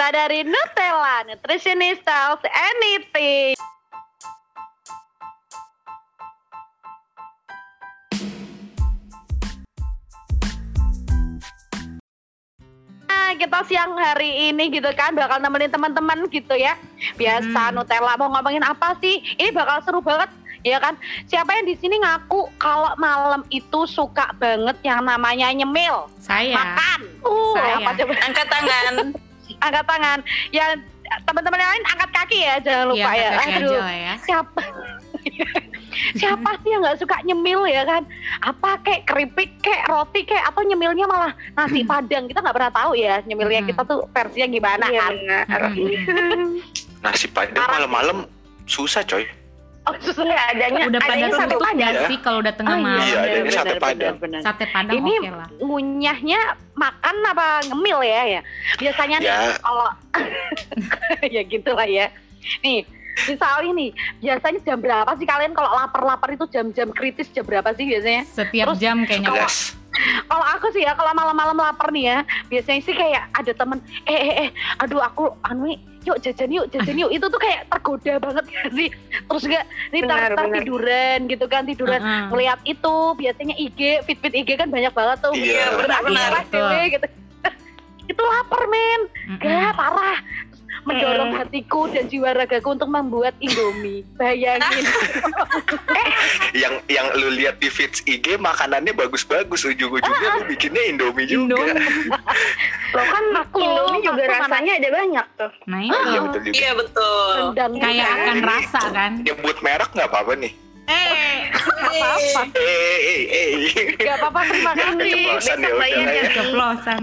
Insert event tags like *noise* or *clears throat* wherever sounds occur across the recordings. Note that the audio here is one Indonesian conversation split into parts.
kita dari Nutella, Nutritionist Tells Anything. Nah, kita siang hari ini gitu kan bakal nemenin teman-teman gitu ya. Biasa Hmm. Nutella mau ngomongin apa sih? Ini bakal seru banget ya kan. Siapa yang di sini ngaku kalau malam itu suka banget yang namanya nyemil, Saya. makan. Uh, Saya. apa coba? Angkat tangan. Angkat tangan. Ya teman-teman yang lain angkat kaki ya, jangan lupa Iya, ya. kaki Aduh, aja lah ya. siapa? *laughs* siapa sih yang nggak suka nyemil ya kan? Apa kayak keripik, kayak roti, kayak atau nyemilnya malah nasi *clears throat* padang kita nggak pernah tahu ya nyemilnya Hmm. kita tuh versinya gimana Iya, kan? Mm-mm. *laughs* Nasi padang malam-malam susah coy. Oh, susu Iya, adanya Udah pada adanya satu tutup padang. sih kalau udah tengah Oh, malam? Iya, adanya benar, sate padang. benar. Sate padang Ini oke lah. ngunyahnya makan apa ngemil ya ya biasanya nih Ya. kalau *laughs* ya gitulah ya nih misalnya nih biasanya jam berapa sih kalian kalau lapar-lapar itu jam-jam kritis jam berapa sih biasanya Setiap Terus jam kayaknya. Jelas. kalau aku sih ya kalau malam-malam lapar nih ya biasanya sih kayak ada temen eh eh eh aduh aku anu nih, yuk jajan yuk jajan yuk. Itu tuh kayak tergoda banget *laughs* ya sih? Terus gak nih tar, Benar, tar benar. tiduran gitu kan tiduran. Ngeliat itu biasanya IG fit fit IG kan banyak banget tuh. Iya, benar-benar. Kelas dewe gitu itu lapar men. Gak parah mendorong hatiku dan jiwa ragaku untuk membuat Indomie bayangin *laughs* Yang yang lu lihat di feeds IG makanannya bagus-bagus ujung-ujungnya lu bikinnya Indomie juga. Indomie. *laughs* Loh kan Aku, Indomie juga aku rasanya ada banyak tuh. Nah Iya betul juga. Iya betul. rendang Kayak akan rasa kan. Nyebut merek nggak apa-apa nih. Eh, apa-apa Eh, eh, eh. gak apa-apa terima kasih Keceplosan ya Besok udah bayar lah ya. keplosan.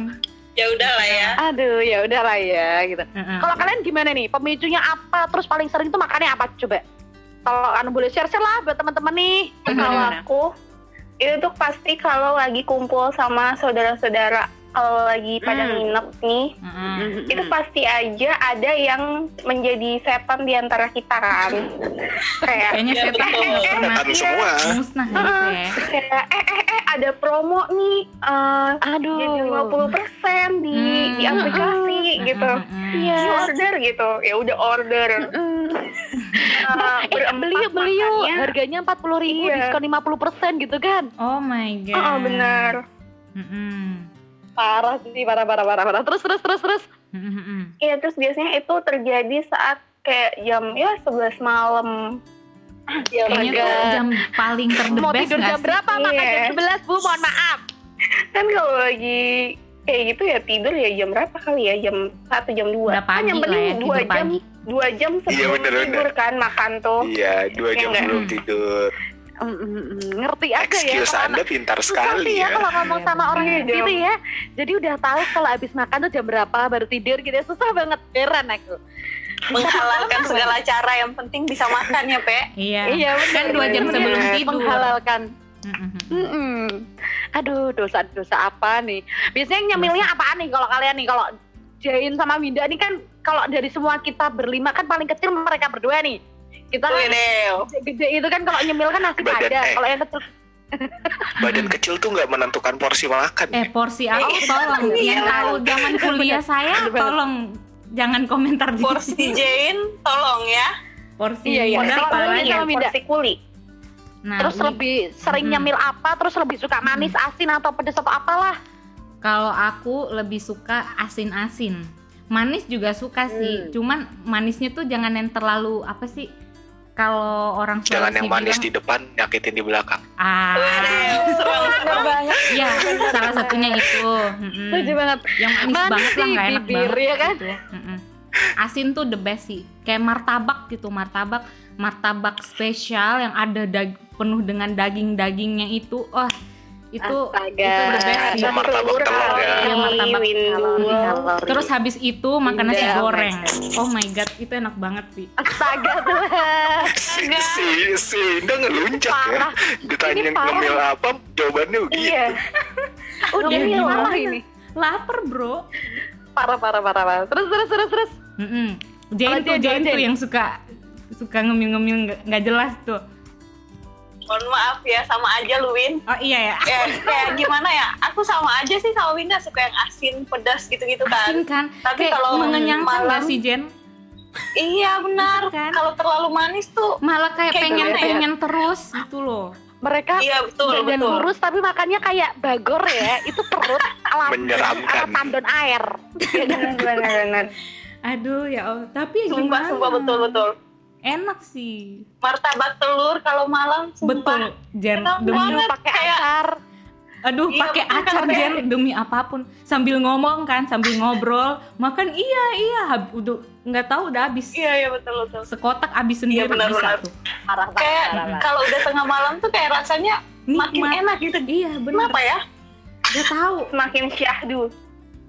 Ya udah lah ya. aduh ya udahlah ya gitu Heeh. kalau kalian gimana nih pemicunya apa terus paling sering tuh makannya apa coba kalau anu boleh share share lah buat teman-teman nih Kalau aku itu tuh pasti kalau lagi kumpul sama saudara-saudara kalau lagi pada Hmm. nginep nih Heeh. itu pasti aja ada yang menjadi setan di antara kita kan kayak Kayaknya eh, setan *laughs* eh, eh, pernah Setan semua. musnah gitu ya. kayak eh eh eh ada promo nih eh, aduh jadi 50% di di Hmm. aplikasi gitu Heeh. Iya. You order gitu ya udah order Mm. Eh, eh beli yuk beli yuk harganya empat puluh ribu Iya. diskon 50% gitu kan Oh my god. Oh, benar Heeh. parah sih parah parah parah parah terus terus terus terus Heeh, heeh. Iya terus biasanya itu terjadi saat kayak jam ya 11 malam ya Kayaknya tuh jam paling mau terdebes tidur nggak jam sih? berapa makan Iya. jam 11 bu mohon maaf kan kalau lagi kayak gitu ya tidur ya jam berapa kali ya jam satu jam dua Udah kan pagi yang lah penting ya, dua tidur jam pagi. dua jam sebelum bener, bener. tidur kan makan tuh Iya, dua Iya jam nggak? belum tidur. Mm, mm, mm. ngerti aja ya Excuse kalau Anda pintar sekali ya ya. kalau ngomong Iya, sama orang bener. yang gitu ya. Jadi udah tahu kalau habis makan tuh jam berapa baru tidur gitu ya. Susah banget heran aku. Menghalalkan segala cara yang penting bisa makan ya pe Iya. Iya benar. Kan dua jam benar. sebelum tidur. Menghalalkan. Heeh, heeh. Mm-mm. Aduh dosa-dosa apa nih? Biasanya yang nyemilnya apaan nih kalau kalian nih kalau Jain sama Winda nih kan kalau dari semua kita berlima kan paling kecil mereka berdua nih. Kita kan gede itu kan kalau nyemil kan nasi Badan, padang. eh. Kalau yang kecil *laughs* Badan kecil tuh nggak menentukan porsi makan. Eh porsi aku tolong yang tahu zaman kuliah saya Bener tolong jangan komentar di porsi sini. Jane tolong ya porsi Iya, iya. porsi Kalau kuli ini ya porsi kuli Nah, terus wi- lebih sering Mm-mm. nyemil apa? Terus lebih suka manis, asin atau pedas atau apalah? kalau aku lebih suka asin-asin. Manis juga suka sih, Hmm. cuman manisnya tuh jangan yang terlalu apa sih? Kalau orang Jangan Sulawesi yang manis bilang, di depan, nyakitin di belakang. ah, serem banget. ya salah satunya itu. Mm-mm. Setuju banget. Yang manis, Manis banget lah nggak enak bibir, banget ya kan? gitu. Asin tuh the best sih, kayak martabak gitu, martabak martabak spesial yang ada penuh dengan daging-dagingnya itu, wah itu Astaga. itu the best sih. Sama martabak telur ya. Iya, martabak Kalori. Terus habis itu makan nasi Indah, goreng. Oh my god, itu enak banget sih. Astaga *laughs* Tuhan. Si, si, si Indah ngelunjak ya. Ditanya ngemil apa, jawabannya begitu. iya Udah Ya, malah ini. Lapar bro. Parah parah parah parah. Terus terus terus terus. Mm-mm. Jain Kalau tuh Jain, Jain Jain. tuh yang suka suka ngemil-ngemil nggak jelas tuh. Mohon maaf ya sama aja lu Win Oh iya ya. ya kayak gimana ya aku sama aja sih sama Winda suka yang asin pedas gitu-gitu kan Asin kan? Tapi Kayak kalau mengenyangkan malam- gak sih Jen? iya benar Kan? kalau terlalu manis tuh Malah kayak Kayak pengen ya? pengen terus gitu loh. Mereka iya betul dan betul lurus tapi makannya kayak bagor ya. Itu perut *laughs* ala Menyeramkan. ala tandon air. *laughs* benar-benar Aduh ya Allah. Tapi sumpah gimana? sumpah betul betul Enak sih. martabak telur kalau malam sumpah Betul, Jen. Enak Demi pakai Kayak- acar. Aduh, Iya, pakai acar kan, Jen demi apa pun. Sambil ngomong kan, sambil ngobrol, makan iya iya, hab- udah nggak tahu udah habis. iya iya betul betul Sekotak habis sendiri Iya, benar, bisa benar. tuh. Banget. kayak kalau udah tengah malam tuh kayak rasanya makin Nikmat. enak gitu Iya, benar. kenapa ya Gak tahu. semakin syahdu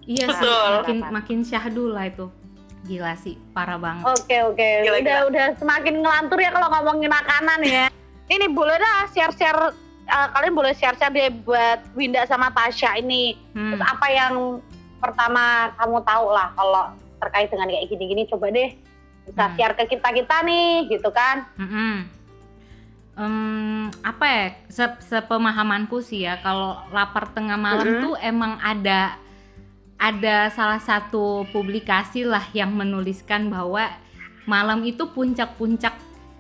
Iya sih, Betul. makin makin syahdu lah itu. Gila sih, parah banget. Oke oke, Gila, udah gila. udah semakin ngelantur ya kalau ngomongin makanan ya. *laughs* Ini boleh dah share-share eh, kalian boleh share-share deh buat Winda sama Tasya ini. Hmm. Terus apa yang pertama kamu tahu lah kalau terkait dengan kayak gini-gini coba deh bisa Hmm. share ke kita kita nih gitu kan. Mm-mm. Em, apa ya se- sepemahamanku sih ya kalau lapar tengah malam Mm-mm. tuh emang ada ada salah satu publikasi lah yang menuliskan bahwa malam itu puncak-puncak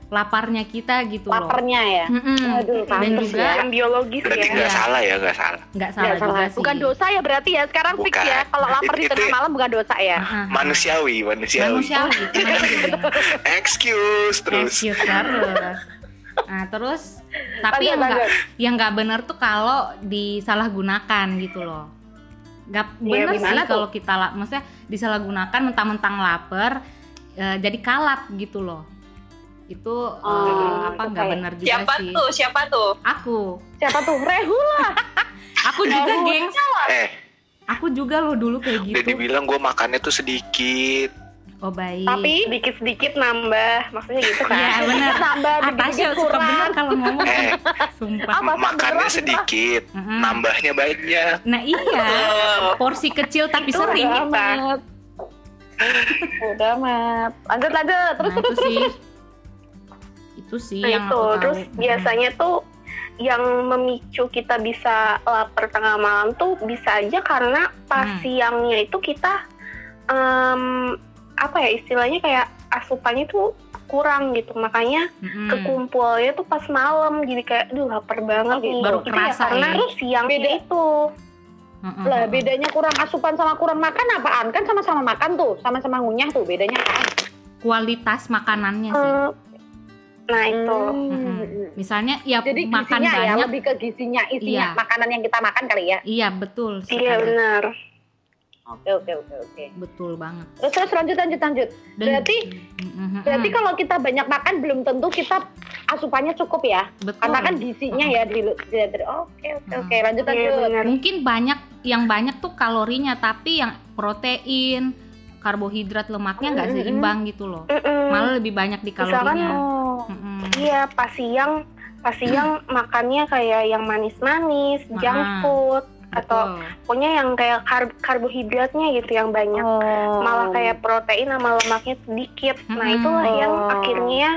laparnya kita gitu loh. Lapernya ya. Mm-mm. Aduh, Dan juga ya. biologis Berarti ya nggak salah ya, nggak salah. nggak salah juga salah. sih. Bukan dosa ya berarti ya. Sekarang fix Bukan. ya. Kalau lapar di tengah malam bukan dosa ya. Ah. Manusiawi, manusiawi. Manusiawi. *laughs* Excuse terus. Excuse terus. Nah terus, tapi Lanjut, yang nggak yang nggak benar tuh kalau disalahgunakan gitu loh. Nggak Iya, benar gimana sih kalau kita la- maksudnya disalahgunakan mentang-mentang lapar eh, jadi kalap gitu loh. Itu eh, Oh, apa itu nggak kayak- benar juga siapa sih. tuh siapa tuh Aku, Siapa tuh? Rehula. *laughs* aku juga gengs. Eh, Aku juga loh dulu kayak udah gitu. dibilang gue makannya tuh sedikit. Oh baik. Tapi sedikit-sedikit nambah maksudnya gitu kan Iya benar. *laughs* nambah Ah, dikit-dikit Tasya suka kurang. benar kalau ngomong. *laughs* Eh, Sumpah. Ah, makannya berat, sedikit, Mm-mm. nambahnya banyak. Nah iya, *laughs* porsi kecil tapi Itu sering. Udah amat. Udah amat. Lanjut lanjut. Terus nah, terus itu terus. sih itu sih Nah, yang itu aku terus tahu. biasanya tuh yang memicu kita bisa lapar tengah malam tuh bisa aja karena pas Hmm. siangnya itu kita em, apa ya istilahnya kayak asupannya tuh kurang gitu makanya Mm-mm. kekumpulnya tuh pas malam jadi kayak duh lapar banget nih Baru Itu kerasa karena ya. terus siangnya Beda. itu Mm-mm. Lah bedanya kurang asupan sama kurang makan apaan? Kan sama-sama makan tuh, sama-sama ngunyah tuh. Bedanya apaan? kualitas makanannya sih. eh, nah itu Mm-mm. Misalnya ya Jadi makan gizinya ya, banyak, lebih ke gizinya, isinya Iya. makanan yang kita makan kali ya. iya betul iya sekali. benar Oke oke oke oke. betul banget. Terus terus lanjut lanjut lanjut. Dan- Berarti Mm-mm. berarti kalau kita banyak makan belum tentu kita asupannya cukup ya. betul. Karena kan gizinya ya di, Oke oke oke lanjut lanjut. mungkin banyak yang banyak tuh kalorinya tapi yang protein, karbohidrat, lemaknya nggak Mm-mm. seimbang gitu loh. Mm-mm. Malah lebih banyak di Misalkan, kalorinya. Oh. Mm-mm. Iya, pas siang, pas siang *clears throat* makannya kayak yang manis-manis, junk food, atau Betul. pokoknya yang kayak kar- karbohidratnya gitu yang banyak. Oh. Malah kayak protein sama lemaknya sedikit. Nah, Mm-mm. itulah yang Oh. akhirnya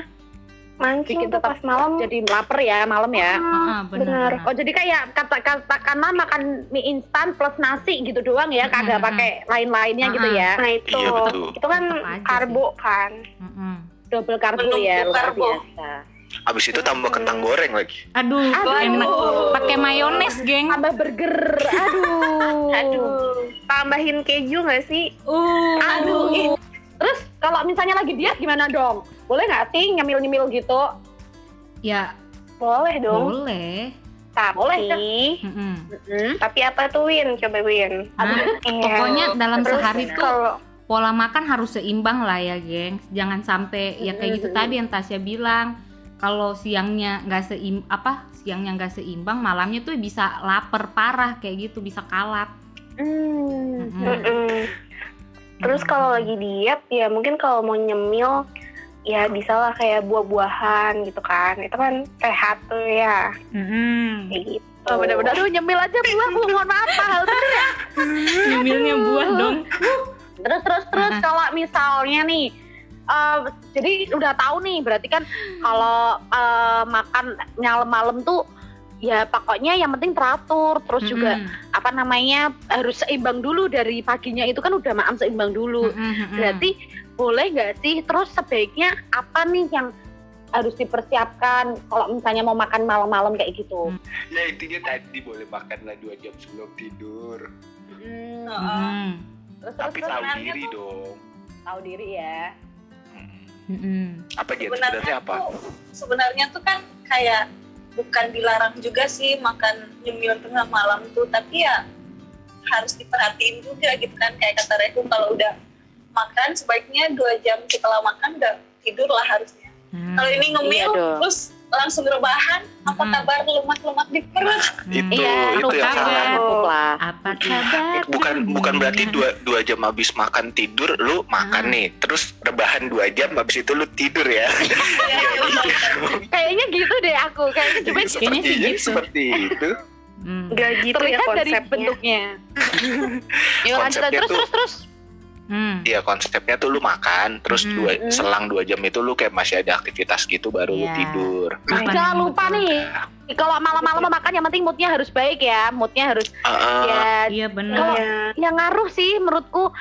mancing Bikin tuh tetap pas malam. jadi lapar ya malam ya. Ah, Ah, benar. benar. Oh jadi kayak kata katakanlah makan mie instan plus nasi gitu doang ya, kagak Mm-mm. pakai lain-lainnya gitu Mm-mm. ya. Nah, itu. Iya, betul. Itu kan karbo kan. Mm-mm. Double karbo Menumpuk ya luar karbo. biasa. Abis itu tambah kentang goreng lagi. Aduh, Aduh. enak. Pakai mayones, geng. Tambah burger, aduh. Aduh, tambahin keju nggak sih? Uh. Aduh. Terus kalau misalnya lagi diet gimana dong? Boleh nggak sih nyemil-nyemil gitu? Ya, Boleh dong. boleh. Tapi, Boleh. Hmm? tapi apa tuh Win? Coba Win. Nah, pokoknya dalam Terus sehari tuh kalau pola makan harus seimbang lah ya, geng. Jangan sampai ya kayak gitu tadi yang Tasya bilang. Kalau siangnya nggak seim apa siangnya nggak seimbang, malamnya tuh bisa lapar parah kayak gitu, bisa kalap. Hmm. Mm-mm. Mm-mm. Terus kalau lagi diet ya mungkin kalau mau nyemil ya bisa lah kayak buah-buahan gitu kan. Itu kan sehat tuh ya. Mm-mm. Kayak gitu. Oh, bener-bener aduh nyemil aja buah bu mohon maaf mahal bener ya. *laughs* Nyemilnya buah dong. Terus terus terus kalau misalnya nih eh, jadi udah tahu nih berarti kan kalau eh, makan malam-malam tuh ya pokoknya yang penting teratur terus juga Mm-mm. apa namanya harus seimbang dulu dari paginya itu kan udah makan seimbang dulu Mm-mm, mm-mm. berarti boleh nggak sih terus sebaiknya apa nih yang harus dipersiapkan kalau misalnya mau makan malam-malam kayak gitu Hmm. Ya intinya tadi boleh makan lah dua jam sebelum tidur. Hmm, Mm-mm. terus terus Tapi terus tahu diri tuh- dong. tahu diri ya Hmm. Mm-mm. Apa Jen? sebenarnya Sebenarnya apa? tuh sebenarnya tuh kan kayak bukan dilarang juga sih makan nyemil tengah malam tuh tapi ya harus diperhatiin juga gitu kan kayak kata Rehu kalau udah makan sebaiknya dua jam setelah makan udah tidur lah harusnya Hmm. kalau ini ngemil Iya dong. terus langsung rebahan apa Hmm. kabar lemak-lemak di perut Hmm. Itu iya itu yang salah. lah apa kabar Bukan bukan berarti dua dua jam habis makan tidur lu makan Hmm. nih, terus rebahan dua jam habis itu lu tidur ya. *laughs* Iya, kayaknya gitu deh aku kayaknya cuma Kayaknya sih Sepertinya gitu. seperti itu. Hmm. Gak gitu ya terlihat dari konsepnya. bentuknya *laughs* Yuk lanjut terus terus terus Hmm. Iya konsepnya tuh lu makan, terus Hmm. dua Hmm. selang dua jam itu lu kayak masih ada aktivitas gitu baru lu Iya. tidur. Apa jangan nih? lupa nih kalau malam-malam makan yang penting moodnya harus baik ya moodnya harus Heeh. ya Iya benar. Kalau- Iya. yang ngaruh sih menurutku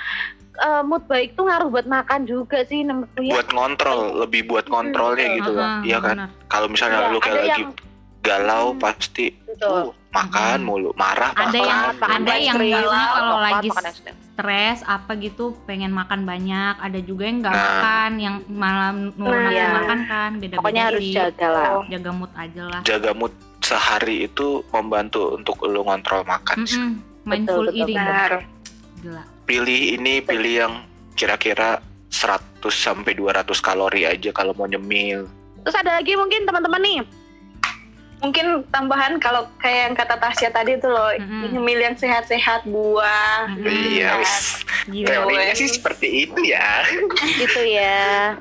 eh, mood baik tuh ngaruh buat makan juga sih menurutku ya buat ngontrol, lebih buat ngontrolnya betul. gitu Heeh, kan. Iya kan? Kalau misalnya Ya, lu kayak lagi yang galau Hmm. pasti Betul. uh, makan Hmm. mulu, marah Ada makan. yang makan ada yang biasanya kalau lagi makan krim. stres apa gitu pengen makan banyak. Ada juga yang nggak Nah. makan, yang malam nurun Nah, nafsu iya. makan kan. Beda-beda pokoknya harus sih. jaga lah Jaga mood aja lah. jaga mood sehari itu membantu untuk lu ngontrol makan. sih. Mm-mm. Mindful betul, eating. Benar. Gila. Pilih ini, pilih yang kira-kira 100 sampai 200 kalori aja kalau mau nyemil. terus ada lagi mungkin teman-teman nih mungkin tambahan kalau kayak yang kata Tasya tadi tuh loh Mm-mm. nyemil yang sehat-sehat buah Mm-mm. Iya. Teorinya sih seperti itu ya. *laughs* gitu ya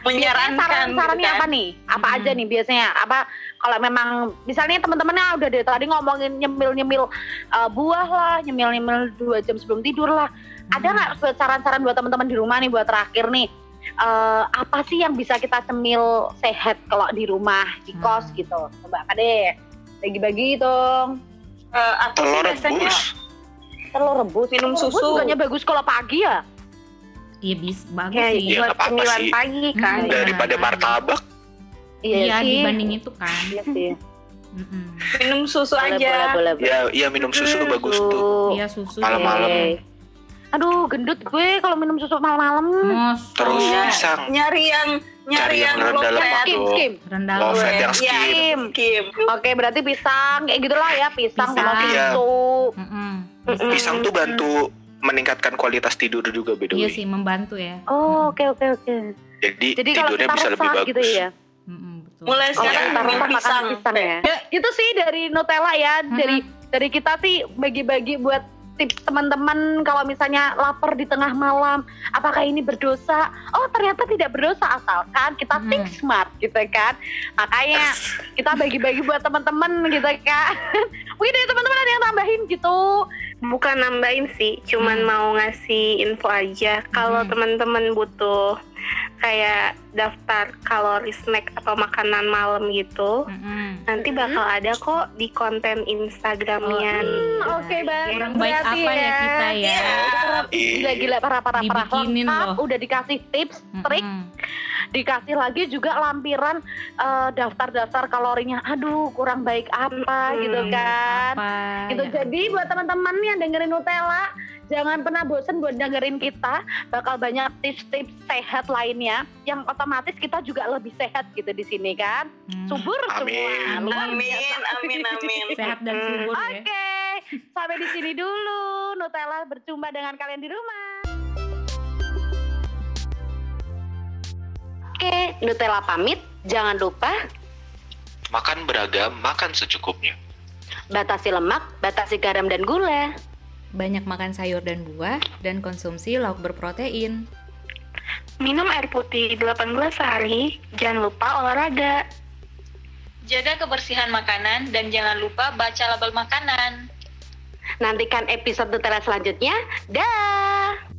menyarankan saran-sarannya gitu kan. apa nih apa Hmm. aja nih biasanya apa kalau memang misalnya teman-temannya udah dari tadi ngomongin nyemil-nyemil uh, buah lah nyemil-nyemil dua jam sebelum tidur lah ada Hmm. nggak buat saran-saran buat teman-teman di rumah nih buat terakhir nih Eh, apa sih yang bisa kita cemil sehat kalau di rumah di kos Hmm. gitu coba kade bagi-bagi dong Eh, aku sih Telur biasanya rebus. telur rebus Minum Telur susu. bukannya bagus kalau pagi ya Iya bis bagus Ya, sih. Iya, buat apa-apa cemilan sih. pagi kan. Hmm. Daripada martabak, Iya sih. dibanding itu kan. iya sih minum susu boleh, aja boleh, boleh, boleh. ya ya minum susu Hmm, bagus tuh. susu. Iya susu. Malam-malam. Aduh, gendut gue kalau minum susu malam-malam. Terus Iya. pisang. nyari yang nyari Cari yang yang rendah low lemak fat Skim, tuh. skim. rendah Low fat yang Iya, skim. skim Oke, berarti pisang kayak gitulah ya, pisang sama Pisang. Iya. susu. Mm-mm. Mm-mm. Pisang tuh bantu meningkatkan kualitas tidur juga by the Iya sih membantu ya. Oh, oke oke oke. Jadi, Jadi kalau tidurnya bisa lebih resah bagus. gitu ya. Betul. mulai Oh, sekarang resah makan pisang pisang ya. ya. Itu sih dari Nutella ya, Mm-mm. dari dari kita sih bagi-bagi buat tips teman-teman kalau misalnya lapar di tengah malam, apakah ini berdosa? Oh, ternyata tidak berdosa asalkan kita Mm. think smart gitu kan. Makanya kita bagi-bagi buat teman-teman gitu kan. *laughs* Mungkin dari teman-teman ada yang tambahin gitu. Bukan nambahin sih, cuman Hmm. mau ngasih info aja. Kalau Hmm. teman-teman butuh kayak daftar kalori snack atau makanan malam gitu, Mm-mm. nanti bakal ada kok di konten Instagramnya. Oh, Oke, Bang. Kurang baik apa ya kita ya? Gila-gila parah-parah parah Dibikinin lengkap, loh. udah dikasih tips, trik, Mm-mm. dikasih lagi juga lampiran eh, daftar-daftar kalorinya. Aduh, kurang baik apa Hmm, gitu kan. Apa? Gitu. ya? Jadi buat teman-teman yang dengerin Nutella, jangan pernah bosen buat dengerin kita. Bakal banyak tips-tips sehat lainnya yang otomatis kita juga lebih sehat gitu di sini kan. Hmm. Subur Amin. semua. Luar amin biasa. amin amin Sehat dan subur ya. Oke, sampai di sini dulu. Nutella berjumpa dengan kalian di rumah. Oke, Nutella pamit. Jangan lupa Makan beragam, makan secukupnya. batasi lemak, batasi garam dan gula. Banyak makan sayur dan buah dan konsumsi lauk berprotein. Minum air putih 8 gelas sehari, jangan lupa olahraga. jaga kebersihan makanan dan jangan lupa baca label makanan Nantikan episode Nutella selanjutnya. Dah.